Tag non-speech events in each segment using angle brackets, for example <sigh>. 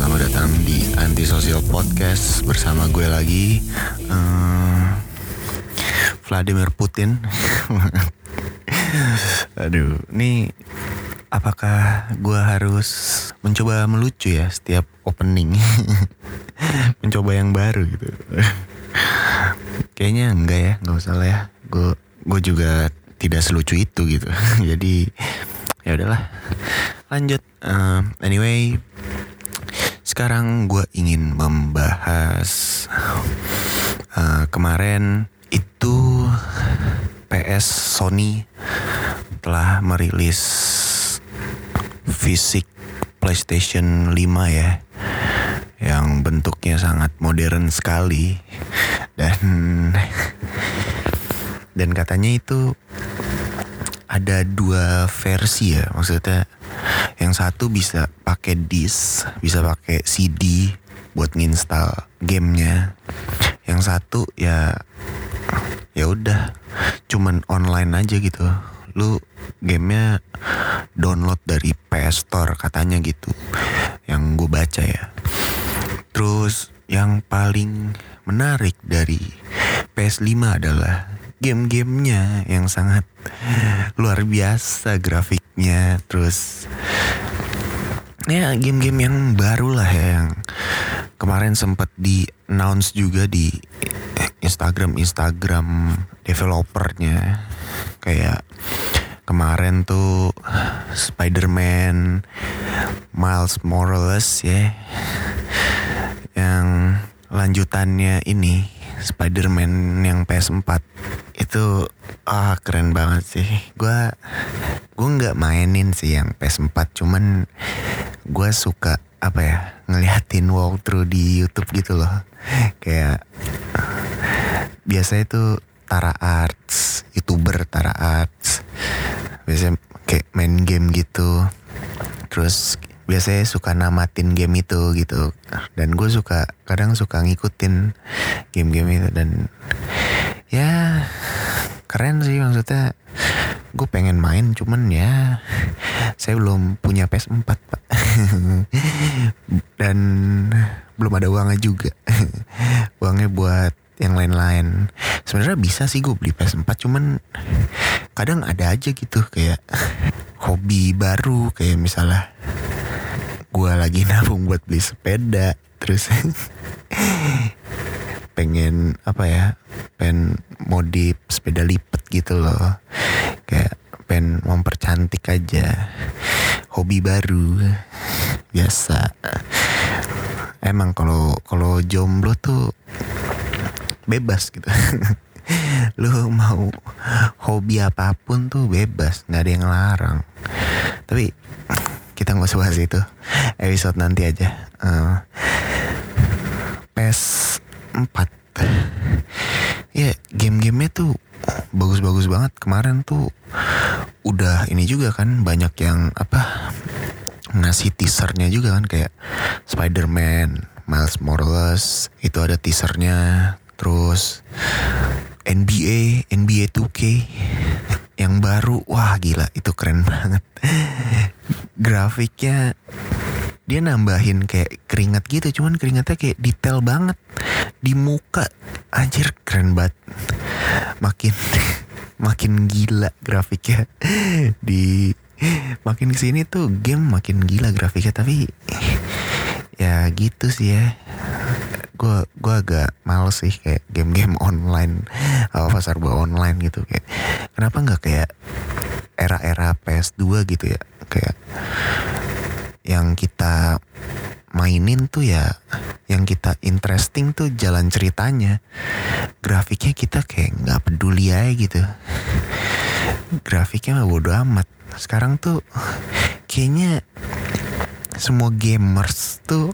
selamat datang di Antisocial Podcast bersama gue lagi eh, Vladimir Putin. <laughs> Aduh, ini apakah gue harus mencoba melucu ya setiap opening? <laughs> mencoba yang baru gitu. <laughs> Kayaknya enggak ya, nggak usah lah ya. Gue gue juga tidak selucu itu gitu. Jadi ya udahlah. Lanjut. Eh, anyway, sekarang gue ingin membahas eh, kemarin itu PS Sony telah merilis fisik PlayStation 5 ya yang bentuknya sangat modern sekali. Dan dan katanya itu ada dua versi ya maksudnya yang satu bisa pakai disk bisa pakai CD buat nginstal gamenya. Yang satu ya ya udah cuman online aja gitu. Lu gamenya download dari PS Store katanya gitu yang gue baca ya. Terus yang paling menarik dari PS5 adalah game-gamenya yang sangat luar biasa grafiknya terus ya game-game yang baru lah ya yang kemarin sempat di announce juga di Instagram Instagram developernya. Kayak kemarin tuh Spider-Man Miles Morales ya yang lanjutannya ini Spider-Man yang PS4 itu ah keren banget sih. Gua gue nggak mainin sih yang PS4 cuman gue suka apa ya ngeliatin walkthrough di YouTube gitu loh. Kayak biasa itu Tara Arts youtuber Tara Arts. Biasanya kayak main game gitu. Terus biasanya suka namatin game itu gitu. Dan gue suka kadang suka ngikutin game-game itu. Dan ya keren sih maksudnya. Gue pengen main cuman ya saya belum punya PS4 pak. <laughs> Dan belum ada uangnya juga. <laughs> Uangnya buat yang lain-lain. Sebenarnya bisa sih gue beli PS4 cuman kadang ada aja gitu kayak hobi baru kayak misalnya gue lagi <laughs> nabung buat beli sepeda. Terus <laughs> pengen apa ya pengen modif sepeda lipat gitu loh. Kayak pengen mempercantik aja. Hobi baru <laughs> biasa. Emang kalau kalau jomblo tuh bebas gitu. Lu mau hobi apa pun tuh bebas nggak ada yang larang tapi kita nggak usah bahas itu. Episode nanti aja. Uh, PS4 ya game-gamenya tuh bagus-bagus banget. Kemarin tuh udah ini juga kan banyak yang apa ngasih teasernya juga kan kayak Spider-Man Miles Morales itu ada teasernya. Terus NBA NBA 2K yang baru. Wah gila itu keren <laughs> banget. Grafiknya dia nambahin kayak keringat gitu cuman keringatnya kayak detail banget. Di muka anjir keren banget. Makin <laughs> makin gila grafiknya. Di makin ke sini tuh game makin gila grafiknya tapi ya gitu sih ya. Gue gue agak males sih kayak game-game online apa pasar buah online gitu. Kayak kenapa nggak kayak era-era PS2 gitu ya? Kayak yang kita mainin tuh ya yang kita interesting tuh jalan ceritanya. Grafiknya kita kayak nggak peduli aja gitu. Grafiknya mah bodo amat. Sekarang tuh kayaknya semua gamers tuh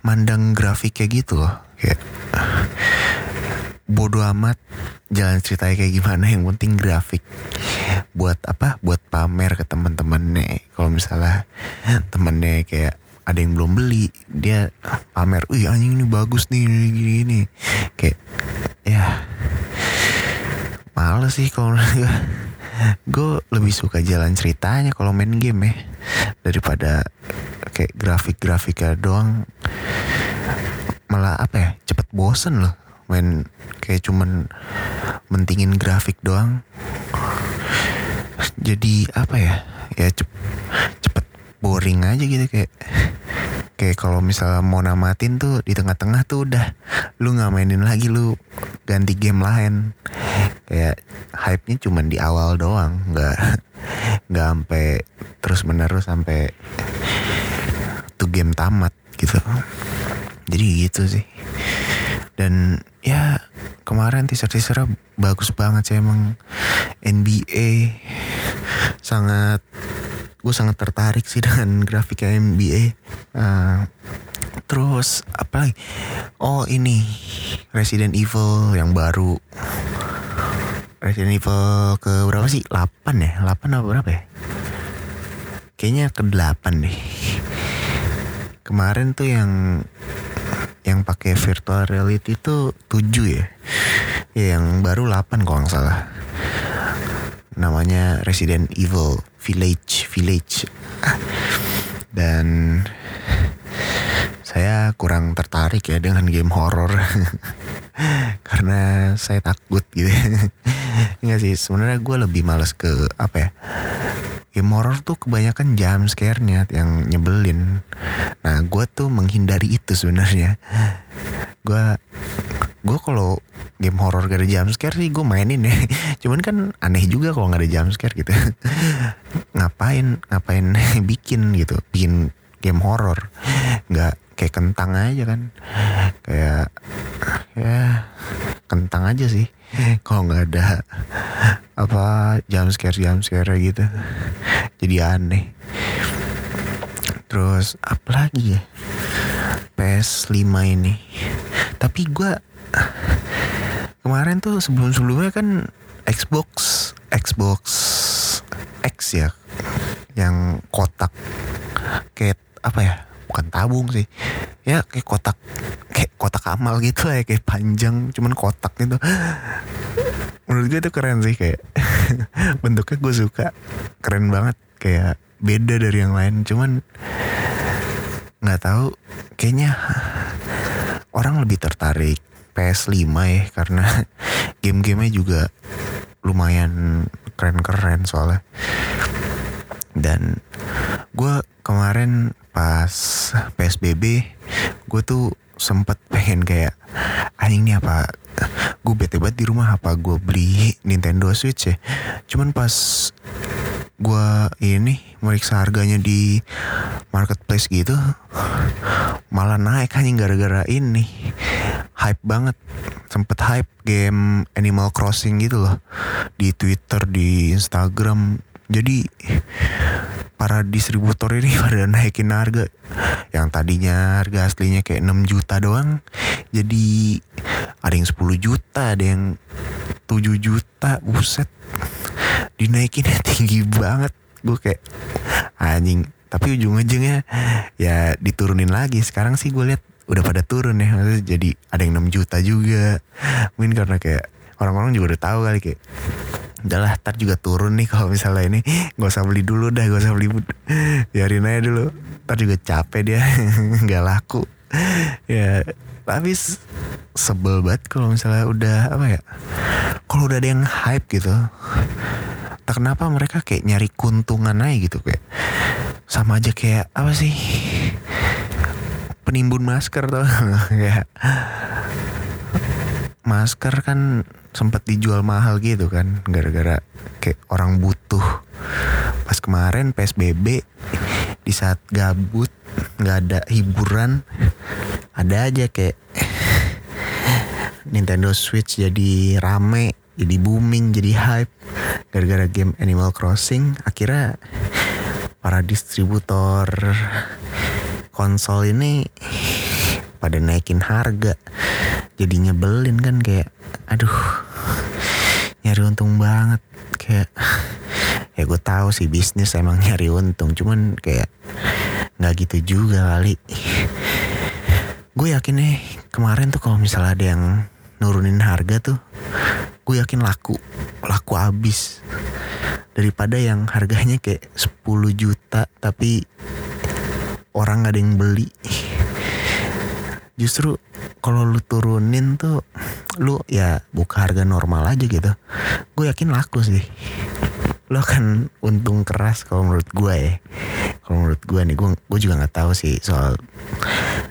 mandang grafiknya gitu loh. Kayak bodo amat jalan ceritanya kayak gimana. Yang penting grafik buat apa? Buat pamer ke teman-temannya kalau misalnya temennya kayak ada yang belum beli dia pamer wih anjing ini bagus nih gini gini kayak ya males sih kalau gue lebih suka jalan ceritanya kalau main game ya daripada kayak grafik-grafiknya doang. Malah apa ya cepet bosen loh main kayak cuman mentingin grafik doang. Jadi apa ya ya cep, cepet boring aja gitu kayak kayak kalau misalnya mau namatin tuh di tengah-tengah tuh udah lu nggak mainin lagi lu ganti game lain. Kayak hype-nya cuman di awal doang nggak nggak sampai terus menerus sampai tuh game tamat gitu. Jadi gitu sih. Dan ya kemarin teaser-teasernya bagus banget sih emang NBA sangat gue sangat tertarik sih <laughs> dengan grafiknya NBA uh, terus apa lagi? Oh ini Resident Evil yang baru. Resident Evil ke berapa sih? 8 ya? 8 apa berapa ya? Kayaknya ke 8 deh. Kemarin tuh yang yang pakai virtual reality itu 7 ya? Ya yang baru 8 kalau nggak salah namanya Resident Evil Village Village dan saya kurang tertarik ya dengan game horror <laughs> karena saya takut gitu Enggak sih sebenarnya gue lebih males ke apa ya game horror tuh kebanyakan jam scare-nya yang nyebelin. Nah, gue tuh menghindari itu sebenarnya. Gue gue kalau game horror gak ada jam scare sih gue mainin ya. <laughs> Cuman kan aneh juga kalau nggak ada jam scare gitu. <laughs> ngapain ngapain <laughs> bikin gitu, bikin game horror. Nggak kayak kentang aja kan. Kayak ya kentang aja sih kalau nggak ada apa jam scare jam scare gitu jadi aneh terus apa lagi ya PS5 ini tapi gue kemarin tuh sebelum sebelumnya kan Xbox Xbox X ya yang kotak kayak apa ya bukan tabung sih. Ya kayak kotak kayak kotak amal gitu lah ya kayak panjang cuman kotak gitu menurut gue itu keren sih kayak <laughs> bentuknya gue suka. Keren banget kayak beda dari yang lain cuman nggak tahu kayaknya orang lebih tertarik PS5 ya karena <laughs> game-gamenya juga lumayan keren-keren soalnya. Dan gue kemarin pas PSBB gue tuh sempet pengen kayak anjing nih apa gue bete banget di rumah apa gue beli Nintendo Switch ya? Cuman pas gue ini meriksa harganya di marketplace gitu malah naik hanya gara-gara ini. Hype banget. Sempet hype game Animal Crossing gitu loh. Di Twitter di Instagram. Jadi para distributor ini <laughs> pada naikin harga. Yang tadinya harga aslinya kayak 6 juta doang. Jadi ada yang 10 juta ada yang 7 juta buset. Dinaikinnya tinggi banget. Gue kayak anjing. Tapi ujung-ujungnya ya diturunin lagi. Sekarang sih gue lihat udah pada turun ya. Maksudnya jadi ada yang 6 juta juga. Mungkin karena kayak orang-orang juga udah tahu kali kayak udahlah tar juga turun nih kalau misalnya ini. Nggak usah beli dulu dah gak usah beli biarin aja dulu. Tar juga capek dia. <laughs> Nggak laku. Ya tapi sebel banget kalau misalnya udah apa ya kalau udah ada yang hype gitu tak kenapa mereka kayak nyari keuntungan aja gitu kayak sama aja kayak apa sih penimbun masker tuh. <laughs> Kayak masker kan sempat dijual mahal gitu kan gara-gara kayak orang butuh. Pas kemarin PSBB di saat gabut nggak ada hiburan ada aja kayak Nintendo Switch jadi rame jadi booming jadi hype gara-gara game Animal Crossing. Akhirnya para distributor konsol ini pada naikin harga. Jadi nyebelin kan kayak aduh nyari untung banget. Kayak ya gue tahu sih bisnis emang nyari untung cuman kayak nggak gitu juga kali gue yakin nih kemarin tuh kalau misalnya ada yang nurunin harga tuh gue yakin laku laku abis daripada yang harganya kayak 10 juta tapi orang gak ada yang beli. Justru kalau lu turunin tuh lu ya buka harga normal aja gitu. Gue yakin laku sih. Lo akan untung keras kalau menurut gue ya. Kalau menurut gue nih gue gue juga nggak tahu sih soal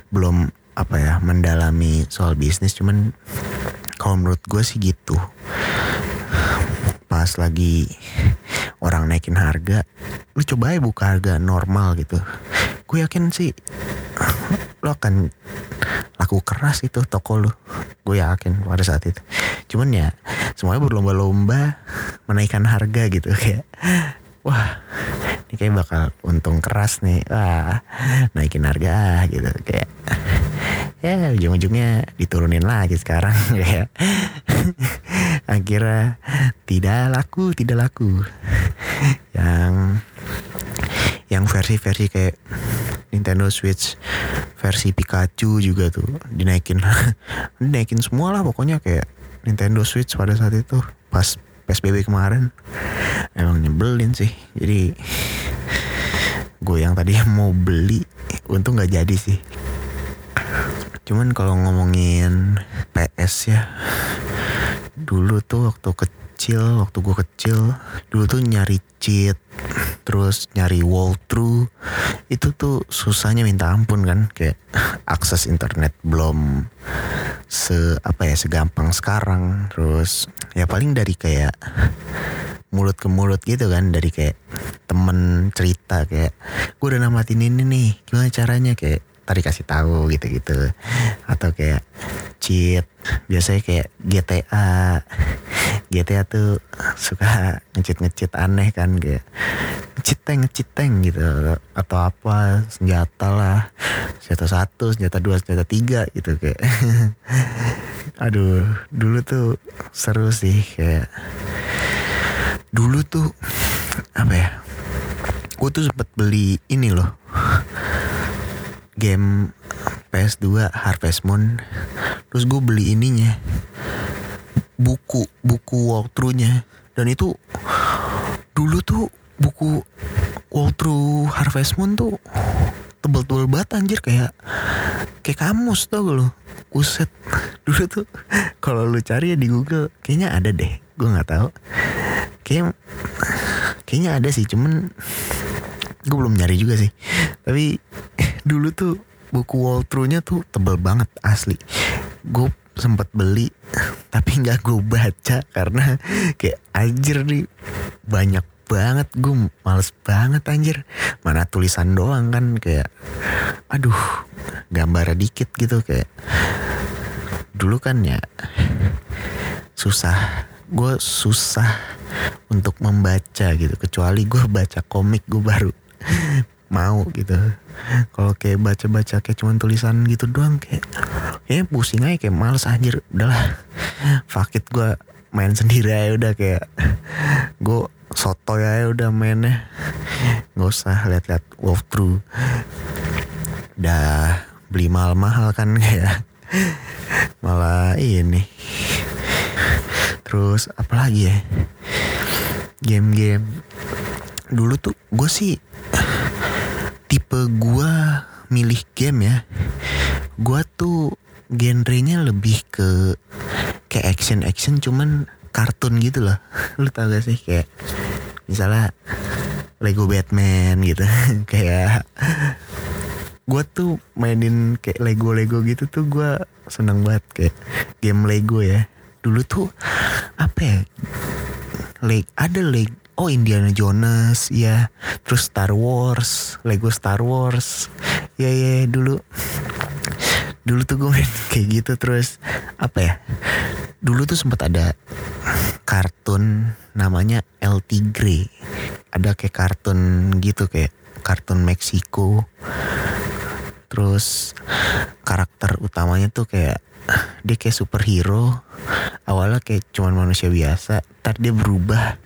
belum apa ya mendalami soal bisnis. Cuman kalau menurut gue sih gitu. Pas lagi orang naikin harga lu coba ya buka harga normal gitu. Gue yakin sih lo akan laku keras itu toko lu. Gue yakin pada saat itu. Cuman ya semuanya berlomba-lomba menaikkan harga gitu kayak wah <laughs> ini kayak bakal untung keras nih. Wah naikin harga gitu. Kayak <laughs> ya ujung-ujungnya diturunin lagi sekarang kayak <laughs> akhirnya tidak laku tidak laku. Yang yang versi-versi kayak Nintendo Switch versi Pikachu juga tuh dinaikin. Dinaikin semua lah pokoknya kayak Nintendo Switch pada saat itu pas PSBB kemarin emang nyebelin sih. Jadi gue yang tadi mau beli untung nggak jadi sih. Cuman kalau ngomongin PS ya dulu tuh waktu kecil waktu gue kecil dulu tuh nyari cheat terus nyari walkthrough itu tuh susahnya minta ampun kan kayak akses internet belum se apa ya segampang sekarang terus ya paling dari kayak mulut ke mulut gitu kan dari kayak temen cerita kayak gue udah namatin ini nih gimana caranya? Kayak tadi kasih tahu gitu-gitu. Atau kayak cheat. Biasanya kayak GTA GTA tuh suka ngecit ngecit aneh kan kayak ngecit tank ngecit tank gitu. Atau apa senjata lah. Senjata satu senjata dua senjata tiga gitu kayak. <laughs> Aduh dulu tuh seru sih kayak dulu tuh apa ya gue tuh sempet beli ini loh game PS2 Harvest Moon. Terus gue beli ininya. Buku buku walkthroughnya. Dan itu dulu tuh buku walkthrough Harvest Moon tuh tebel-tebel banget anjir. Kayak kayak kamus tau gak lo Uset <laughs> dulu tuh kalau lu cari ya di Google kayaknya ada deh. Gue nggak tahu. Kayak kayaknya ada sih cuman gue belum nyari juga sih. Tapi dulu tuh buku walkthroughnya tuh tebel banget asli. Gue sempat beli tapi nggak gue baca karena kayak anjir nih banyak banget. Gue males banget anjir. Mana tulisan doang kan kayak aduh gambar dikit gitu kayak. Dulu kan ya susah. Gue susah untuk membaca gitu kecuali gue baca komik gue baru <laughs> mau gitu. Kalau kayak baca-baca kayak cuman tulisan gitu doang kayak kayak pusing aja kayak males anjir. Udahlah. Fakit gue main sendiri aja udah kayak gue soto ya udah mainnya. Nggak usah lihat-lihat walkthrough. Udah beli mahal-mahal kan <laughs> kayak. Malah ini. Terus apalagi ya? Game-game dulu tuh gue sih tipe gue milih game ya. Gue tuh genrenya lebih ke kayak action action cuman kartun gitu loh. <laughs> Lu tau gak sih? Kayak misalnya Lego Batman gitu. <laughs> Kayak gue tuh mainin kayak Lego Lego gitu tuh gue seneng banget. Kayak game Lego ya. Dulu tuh apa ya? Leg ada leg oh Indiana Jones ya. Terus Star Wars Lego Star Wars. Ya ya dulu. Dulu tuh gue main <laughs> kayak gitu terus apa ya? Dulu tuh sempat ada kartun namanya El Tigre. Ada kayak kartun gitu kayak kartun Meksiko. Terus karakter utamanya tuh kayak dia kayak superhero. Awalnya kayak cuman manusia biasa ntar dia berubah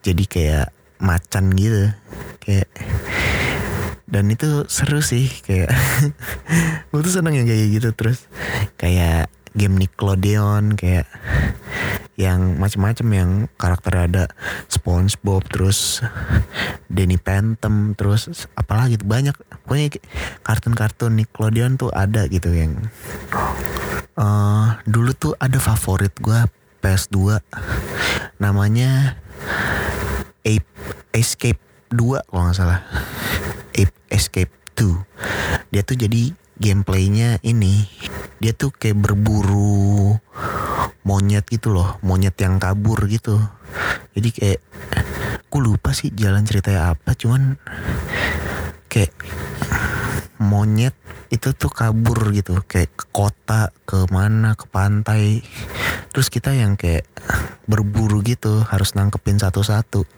jadi kayak macan gitu. Kayak dan itu seru sih kayak <laughs> gue tuh seneng yang kayak gitu terus. Kayak game Nickelodeon kayak yang macam-macam yang karakter ada SpongeBob terus Danny Phantom terus apalagi banyak. Pokoknya kartun-kartun Nickelodeon tuh ada gitu yang uh, dulu tuh ada favorit gue PS2 namanya Ape Escape 2 kalau nggak salah. Ape Escape 2 dia tuh jadi gameplaynya ini. Dia tuh kayak berburu monyet gitu loh monyet yang kabur gitu. Jadi kayak aku lupa sih jalan ceritanya apa cuman kayak monyet itu tuh kabur gitu kayak ke kota ke mana ke pantai. Terus kita yang kayak berburu gitu harus nangkepin satu-satu.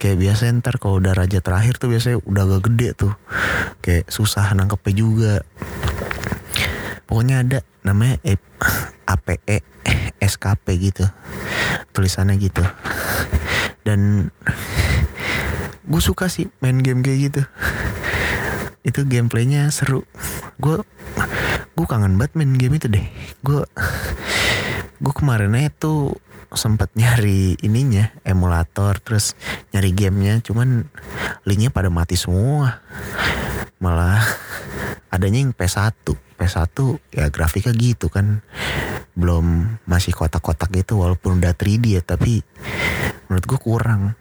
Kayak biasa ntar kalau udah raja terakhir tuh biasanya udah agak gede tuh. Kayak susah nangkepnya juga. Pokoknya ada namanya APE SKP gitu. Tulisannya gitu. Dan gue suka sih main game kayak gitu itu gameplaynya seru. Gue gue kangen banget main game itu deh. Gue gue kemarin tuh sempat nyari ininya emulator terus nyari gamenya. Cuman linknya pada mati semua. Malah adanya yang PS1 PS1 ya grafiknya gitu kan. Belum masih kotak-kotak gitu walaupun udah 3D ya tapi menurut gue kurang.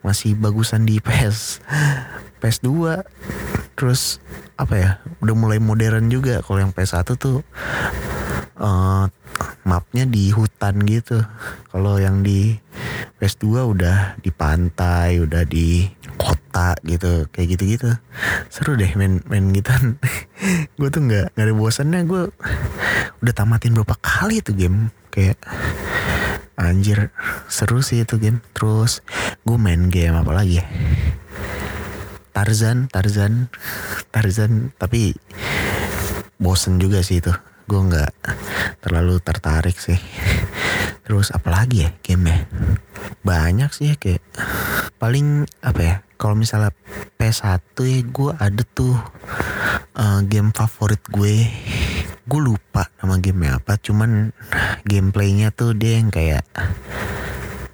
Masih bagusan di PS PS2 terus apa ya udah mulai modern juga. Kalau yang PS1 tuh uh, mapnya di hutan gitu. Kalau yang di PS2 udah di pantai udah di kota gitu. Kayak gitu gitu seru deh main main gitu <laughs> gue tuh nggak nggak ada bosannya. Gue udah tamatin berapa kali tuh game. Kayak anjir seru sih itu game. Terus gue main game apa lagi ya Tarzan Tarzan Tarzan. Tapi bosen juga sih itu. Gue nggak terlalu tertarik sih. Terus apalagi ya game ya banyak sih ya kayak paling apa ya? Kalau misalnya PS1 ya gue ada tuh uh, game favorit gue. Gue lupa nama gamenya apa cuman gameplaynya tuh dia yang kayak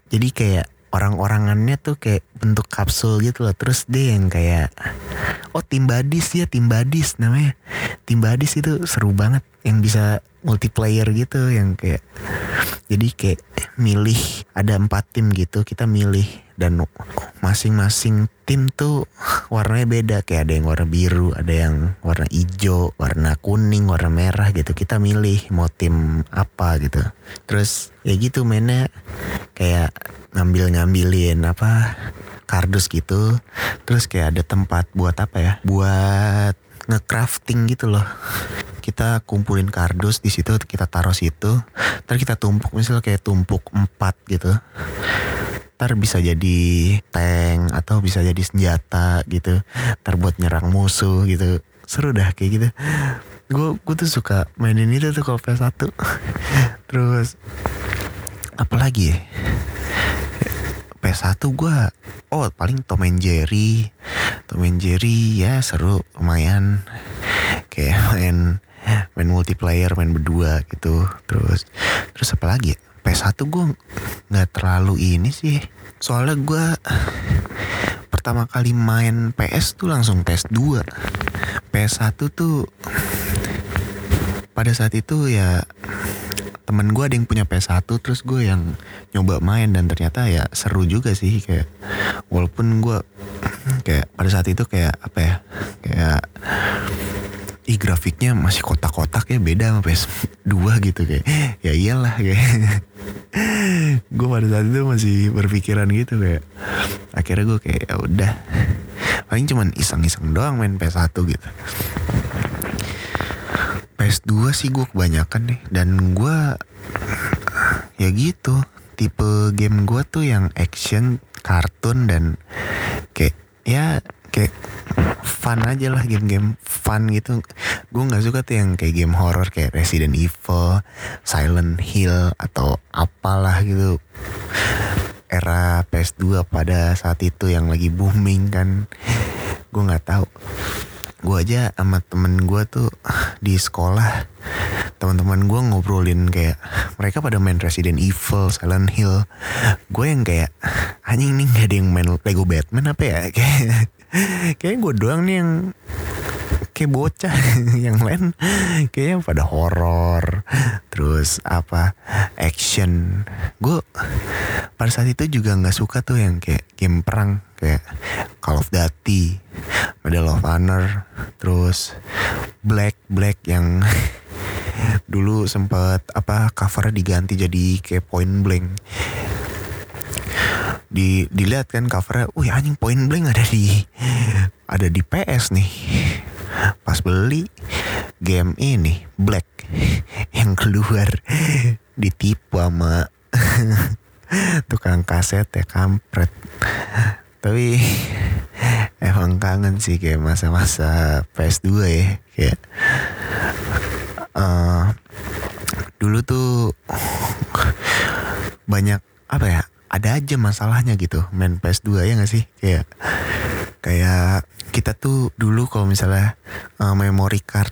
jadi kayak orang-orangannya tuh kayak bentuk kapsul gitu loh. Terus dia yang kayak oh tim badis ya tim badis namanya. Tim badis itu seru banget. Yang bisa multiplayer gitu yang kayak jadi kayak milih ada empat tim gitu kita milih dan masing-masing tim tuh warnanya beda. Kayak ada yang warna biru ada yang warna hijau warna kuning warna merah gitu. Kita milih mau tim apa gitu. Terus ya gitu mainnya. Kayak ngambil-ngambilin apa kardus gitu. Terus kayak ada tempat buat apa ya? Buat ngecrafting gitu loh. Kita kumpulin kardus di situ kita taruh situ. Ntar kita tumpuk misalnya kayak tumpuk empat gitu ntar bisa jadi tank atau bisa jadi senjata gitu. Ntar buat nyerang musuh gitu. Seru dah kayak gitu. Gue gue tuh suka mainin itu tuh kalau PS1 <laughs> terus apalagi ya? PS1 gue oh paling Tom and Jerry. Tom and Jerry ya seru lumayan. Kayak main main multiplayer main berdua gitu. Terus terus apa lagi ya PS1 gue nggak terlalu ini sih. Soalnya gue pertama kali main PS tuh langsung PS2 PS1 tuh pada saat itu ya temen gue ada yang punya PS1 terus gue yang nyoba main dan ternyata ya seru juga sih kayak walaupun gue kayak pada saat itu kayak apa ya kayak ih grafiknya masih kotak-kotak ya beda sama PS2 gitu kayak ya iyalah kayak. <laughs> Gue pada saat itu masih berpikiran gitu kayak akhirnya gue kayak ya udah. Paling cuman iseng-iseng doang main PS1 gitu. PS2 sih gue kebanyakan nih dan gue ya gitu. Tipe game gue tuh yang action kartun dan kayak ya kayak fun aja lah game-game fun gitu gue nggak suka tuh yang kayak game horror kayak Resident Evil, Silent Hill atau apalah gitu era PS2 pada saat itu yang lagi booming kan gue nggak tahu gue aja sama temen gue tuh di sekolah teman-teman gue ngobrolin kayak mereka pada main Resident Evil, Silent Hill. Gue yang kayak anjing nih gak ada yang main Lego Batman apa ya? <laughs> Kayak kayak gue doang nih yang kayak bocah <laughs> yang lain. Kayaknya pada horor terus apa action. Gue pada saat itu juga nggak suka tuh yang kayak game perang kayak Call of Duty Medal of Honor terus Black Black yang <laughs> dulu sempat apa covernya diganti jadi kayak point blank di dilihat kan covernya, wih anjing point blank ada di ada di PS nih. Pas beli game ini Black yang keluar ditipu sama <laughs> tukang kaset ya kampret. Tapi emang kangen sih kayak masa-masa PS2 ya kayak uh, dulu tuh banyak apa ya ada aja masalahnya gitu main PS2 ya gak sih? Kayak kayak kita tuh dulu kalau misalnya uh, memory card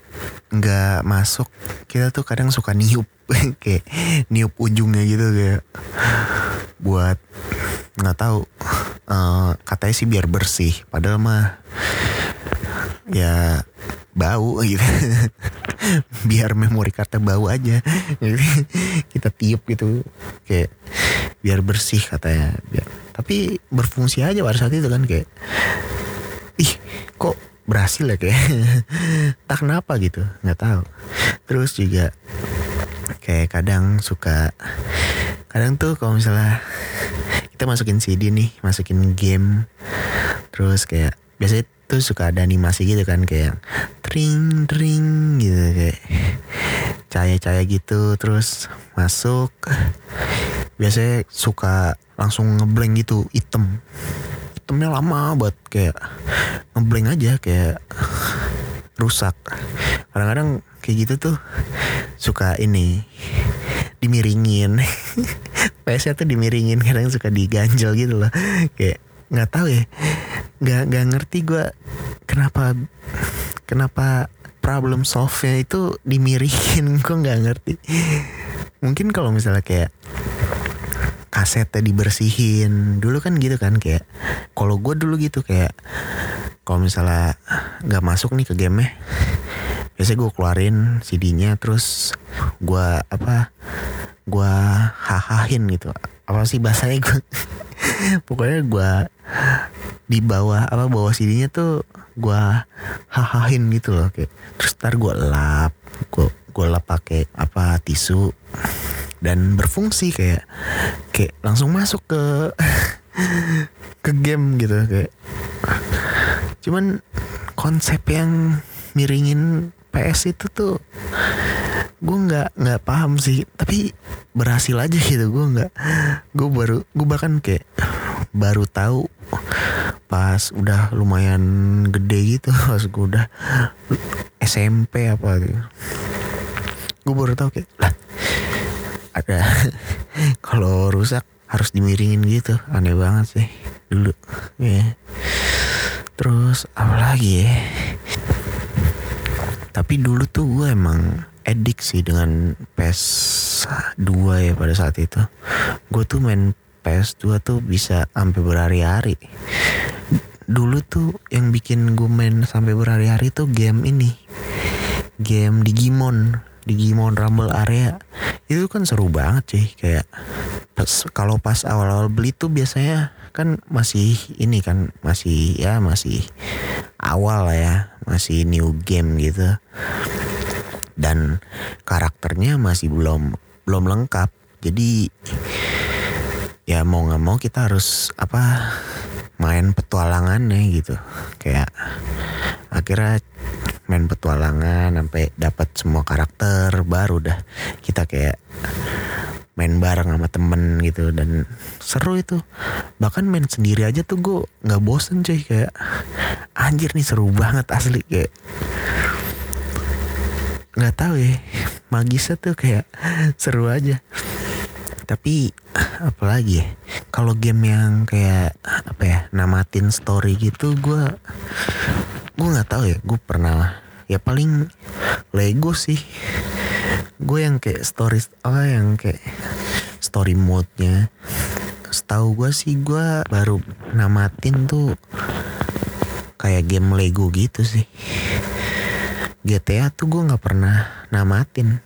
nggak masuk kita tuh kadang suka niup <laughs> kayak niup ujungnya gitu kayak buat nggak tahu uh, katanya sih biar bersih. Padahal mah ya bau gitu. <laughs> Biar memori cardnya bau aja. <laughs> Kita tiup gitu. Kayak biar bersih katanya. Biar tapi berfungsi aja pada saat itu kan kayak ih kok berhasil ya kayak? <laughs> Tak kenapa gitu nggak tahu. Terus juga kayak kadang suka kadang tuh kalau misalnya <laughs> kita masukin CD nih masukin game terus kayak biasanya tuh suka ada animasi gitu kan kayak tring tring gitu kayak cahaya-cahaya gitu terus masuk. Biasanya suka langsung ngeblank gitu item itemnya lama buat kayak ngeblank aja kayak rusak. Kadang-kadang kayak gitu tuh suka ini dimiringin. <laughs> PS tuh dimiringin kadang suka diganjel gitu loh. Kayak nggak tahu ya nggak nggak ngerti gue kenapa kenapa problem solve-nya itu dimiringin. <laughs> Gue nggak ngerti. Mungkin kalau misalnya kayak kasetnya dibersihin dulu kan gitu kan kayak kalau gue dulu gitu kayak kalau misalnya nggak masuk nih ke game biasanya gue keluarin CD-nya terus gue apa gue hahahin gitu. Apa sih bahasanya? Gue <laughs> pokoknya gue di bawah apa bawah CD-nya tuh gue hahahin gitu loh kayak. Terus ntar gue lap gue gue lap pakai apa tisu. Dan berfungsi kayak kayak langsung masuk ke <laughs> ke game gitu kayak. Cuman konsep yang miringin PS itu tuh gue nggak nggak paham sih. Tapi berhasil aja gitu gue nggak gue baru gue bahkan kayak baru tahu pas udah lumayan gede gitu <laughs> pas gue udah SMP apa gitu. Gue baru tahu kayak lah ada <laughs> kalau rusak harus dimiringin gitu. Aneh banget sih dulu ya. Yeah. terus apa lagi ya tapi dulu tuh gue emang edik sih dengan PS2 ya pada saat itu. Gue tuh main PS2 tuh bisa sampai berhari-hari. Dulu tuh yang bikin gue main sampai berhari-hari tuh game ini. Game Digimon. Digimon Rumble Area. Itu kan seru banget sih kayak pas kalau pas awal-awal beli tuh biasanya kan masih ini kan masih ya masih awal lah ya masih new game gitu. Dan karakternya masih belum belum lengkap. Jadi ya mau nggak mau kita harus apa main petualangannya gitu. Kayak akhirnya main petualangan sampai dapat semua karakter baru dah. Kita kayak main bareng sama temen gitu dan seru itu. Bahkan main sendiri aja tuh gue nggak bosen cuy. Kayak anjir nih seru banget asli kayak. Nggak tahu ya magisnya tuh kayak seru aja. Tapi apalagi ya? Kalau game yang kayak apa ya namatin story gitu gue gue nggak tahu ya. Gue pernah ya paling Lego sih gue yang kayak story apa yang kayak story mode-nya. Setahu gue sih gue baru namatin tuh kayak game Lego gitu sih. GTA tuh gue nggak pernah namatin.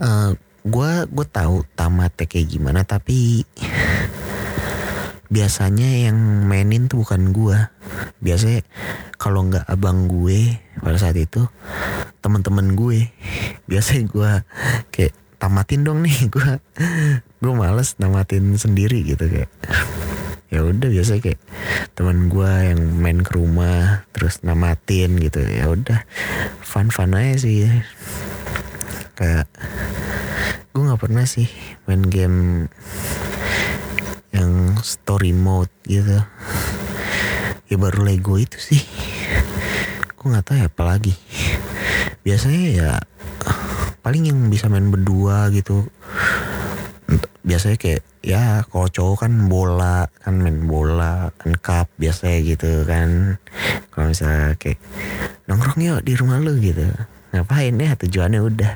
Uh, gue gue tahu tamatnya kayak gimana tapi biasanya yang mainin tuh bukan gue. Biasanya kalau nggak abang gue pada saat itu teman-teman gue. <laughs> Biasanya gue kayak tamatin dong nih <laughs> gue gue males namatin sendiri gitu kayak. Ya udah biasa kayak teman gue yang main ke rumah terus namatin gitu. Ya udah fun fun aja sih. Kayak gue nggak pernah sih main game yang story mode gitu. Ya baru Lego itu sih. Gue nggak tahu ya apalagi biasanya ya paling yang bisa main berdua gitu. Biasanya kayak ya kalau cowok kan bola kan main bola kan cup biasanya gitu kan. Kalau misalnya kayak nongkrong yuk di rumah lu gitu. Ngapain ya tujuannya udah.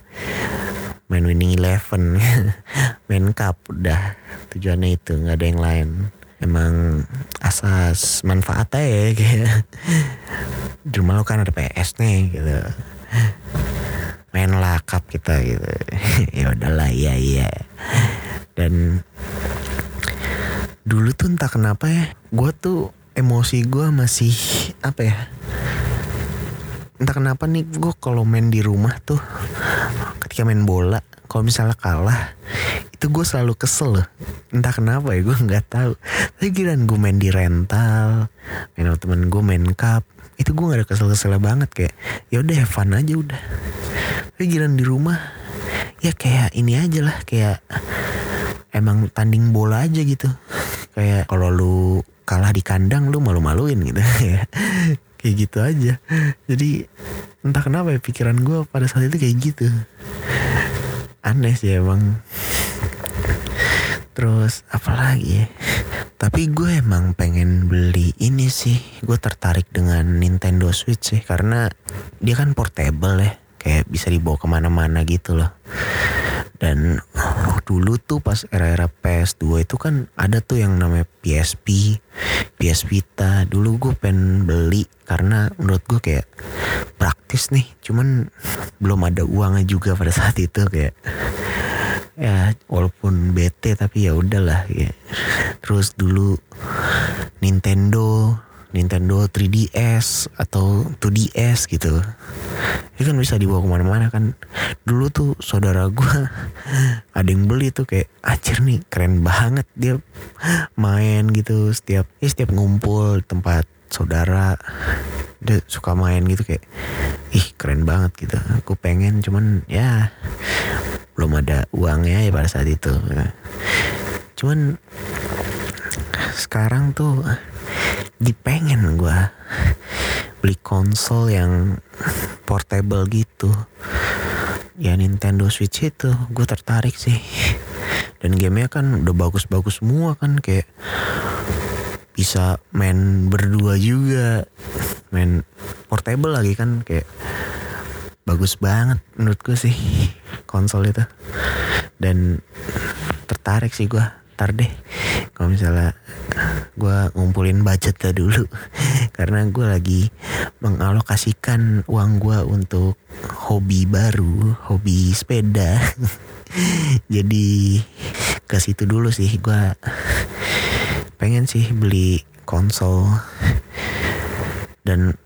Main winning eleven <laughs> main cup udah. Tujuannya itu nggak ada yang lain. Emang asas manfaatnya ya kayak. Di rumah lu kan ada PS nih gitu main lakap kita gitu. <laughs> Ya udahlah iya iya. Dan dulu tuh entah kenapa ya gue tuh emosi gue masih apa ya entah kenapa nih gue kalau main di rumah tuh ketika main bola kalau misalnya kalah itu gue selalu kesel loh. Entah kenapa ya gue nggak tahu. Tapi kirain gue main di rental main sama temen gue main cup itu gue gak ada kesel-kesel banget kayak ya udah fun aja udah. Tapi kirain di rumah ya kayak ini aja lah kayak emang tanding bola aja gitu. Kayak kalau lu kalah di kandang lu malu-maluin gitu. <laughs> Ya kayak gitu aja. Jadi entah kenapa ya pikiran gue pada saat itu kayak gitu. Aneh sih emang. Terus apalagi ya tapi gue emang pengen beli ini sih gue tertarik dengan Nintendo Switch sih karena dia kan portable ya kayak bisa dibawa ke mana-mana gitu loh dan oh, dulu tuh pas era-era PS2 itu kan ada tuh yang namanya PSP, PS Vita. Dulu gue pengen beli karena menurut gue kayak praktis nih. Cuman belum ada uangnya juga pada saat itu kayak ya walaupun bete tapi ya udahlah ya. Terus dulu Nintendo Nintendo 3DS atau 2DS gitu. Itu kan bisa dibawa ke mana-mana kan. Dulu tuh saudara gue <laughs> ada yang beli tuh kayak acir nih keren banget dia main gitu setiap ya setiap ngumpul tempat saudara dia suka main gitu kayak ih keren banget gitu. Aku pengen cuman ya belum ada uangnya ya pada saat itu cuman sekarang tuh dipengen gue beli konsol yang portable gitu. Ya Nintendo Switch itu gue tertarik sih. Dan gamenya kan udah bagus-bagus semua kan kayak bisa main berdua juga main portable lagi kan kayak bagus banget menurut gue sih konsol itu. Dan tertarik sih gue ntar deh. Kalau misalnya gue ngumpulin budgetnya dulu. <laughs> Karena gue lagi mengalokasikan uang gue untuk hobi baru hobi sepeda. <laughs> Jadi ke situ dulu sih gue pengen sih beli konsol. Dan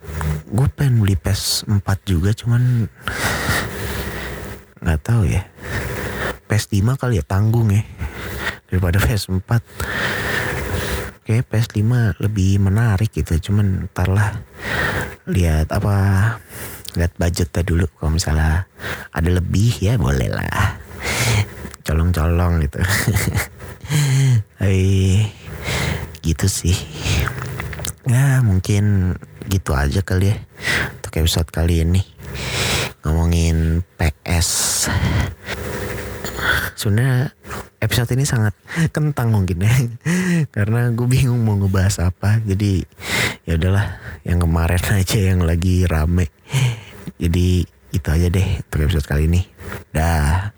gue pengen beli PS4 juga cuman nggak tahu ya. PS5 kali ya tanggung ya daripada PS4 kayak PS5 lebih menarik gitu cuman ntar lah lihat apa lihat budgetnya dulu. Kalau misalnya ada lebih ya boleh lah. Colong-colong gitu. <laughs> Hai gitu sih. Ya mungkin gitu aja kali ya. Untuk episode kali ini. Ngomongin PS sebenarnya episode ini sangat kentang mungkin ya. <laughs> Karena gue bingung mau ngebahas apa. Jadi ya udahlah. Yang kemarin <laughs> aja yang lagi rame. Jadi itu aja deh untuk episode kali ini. Dah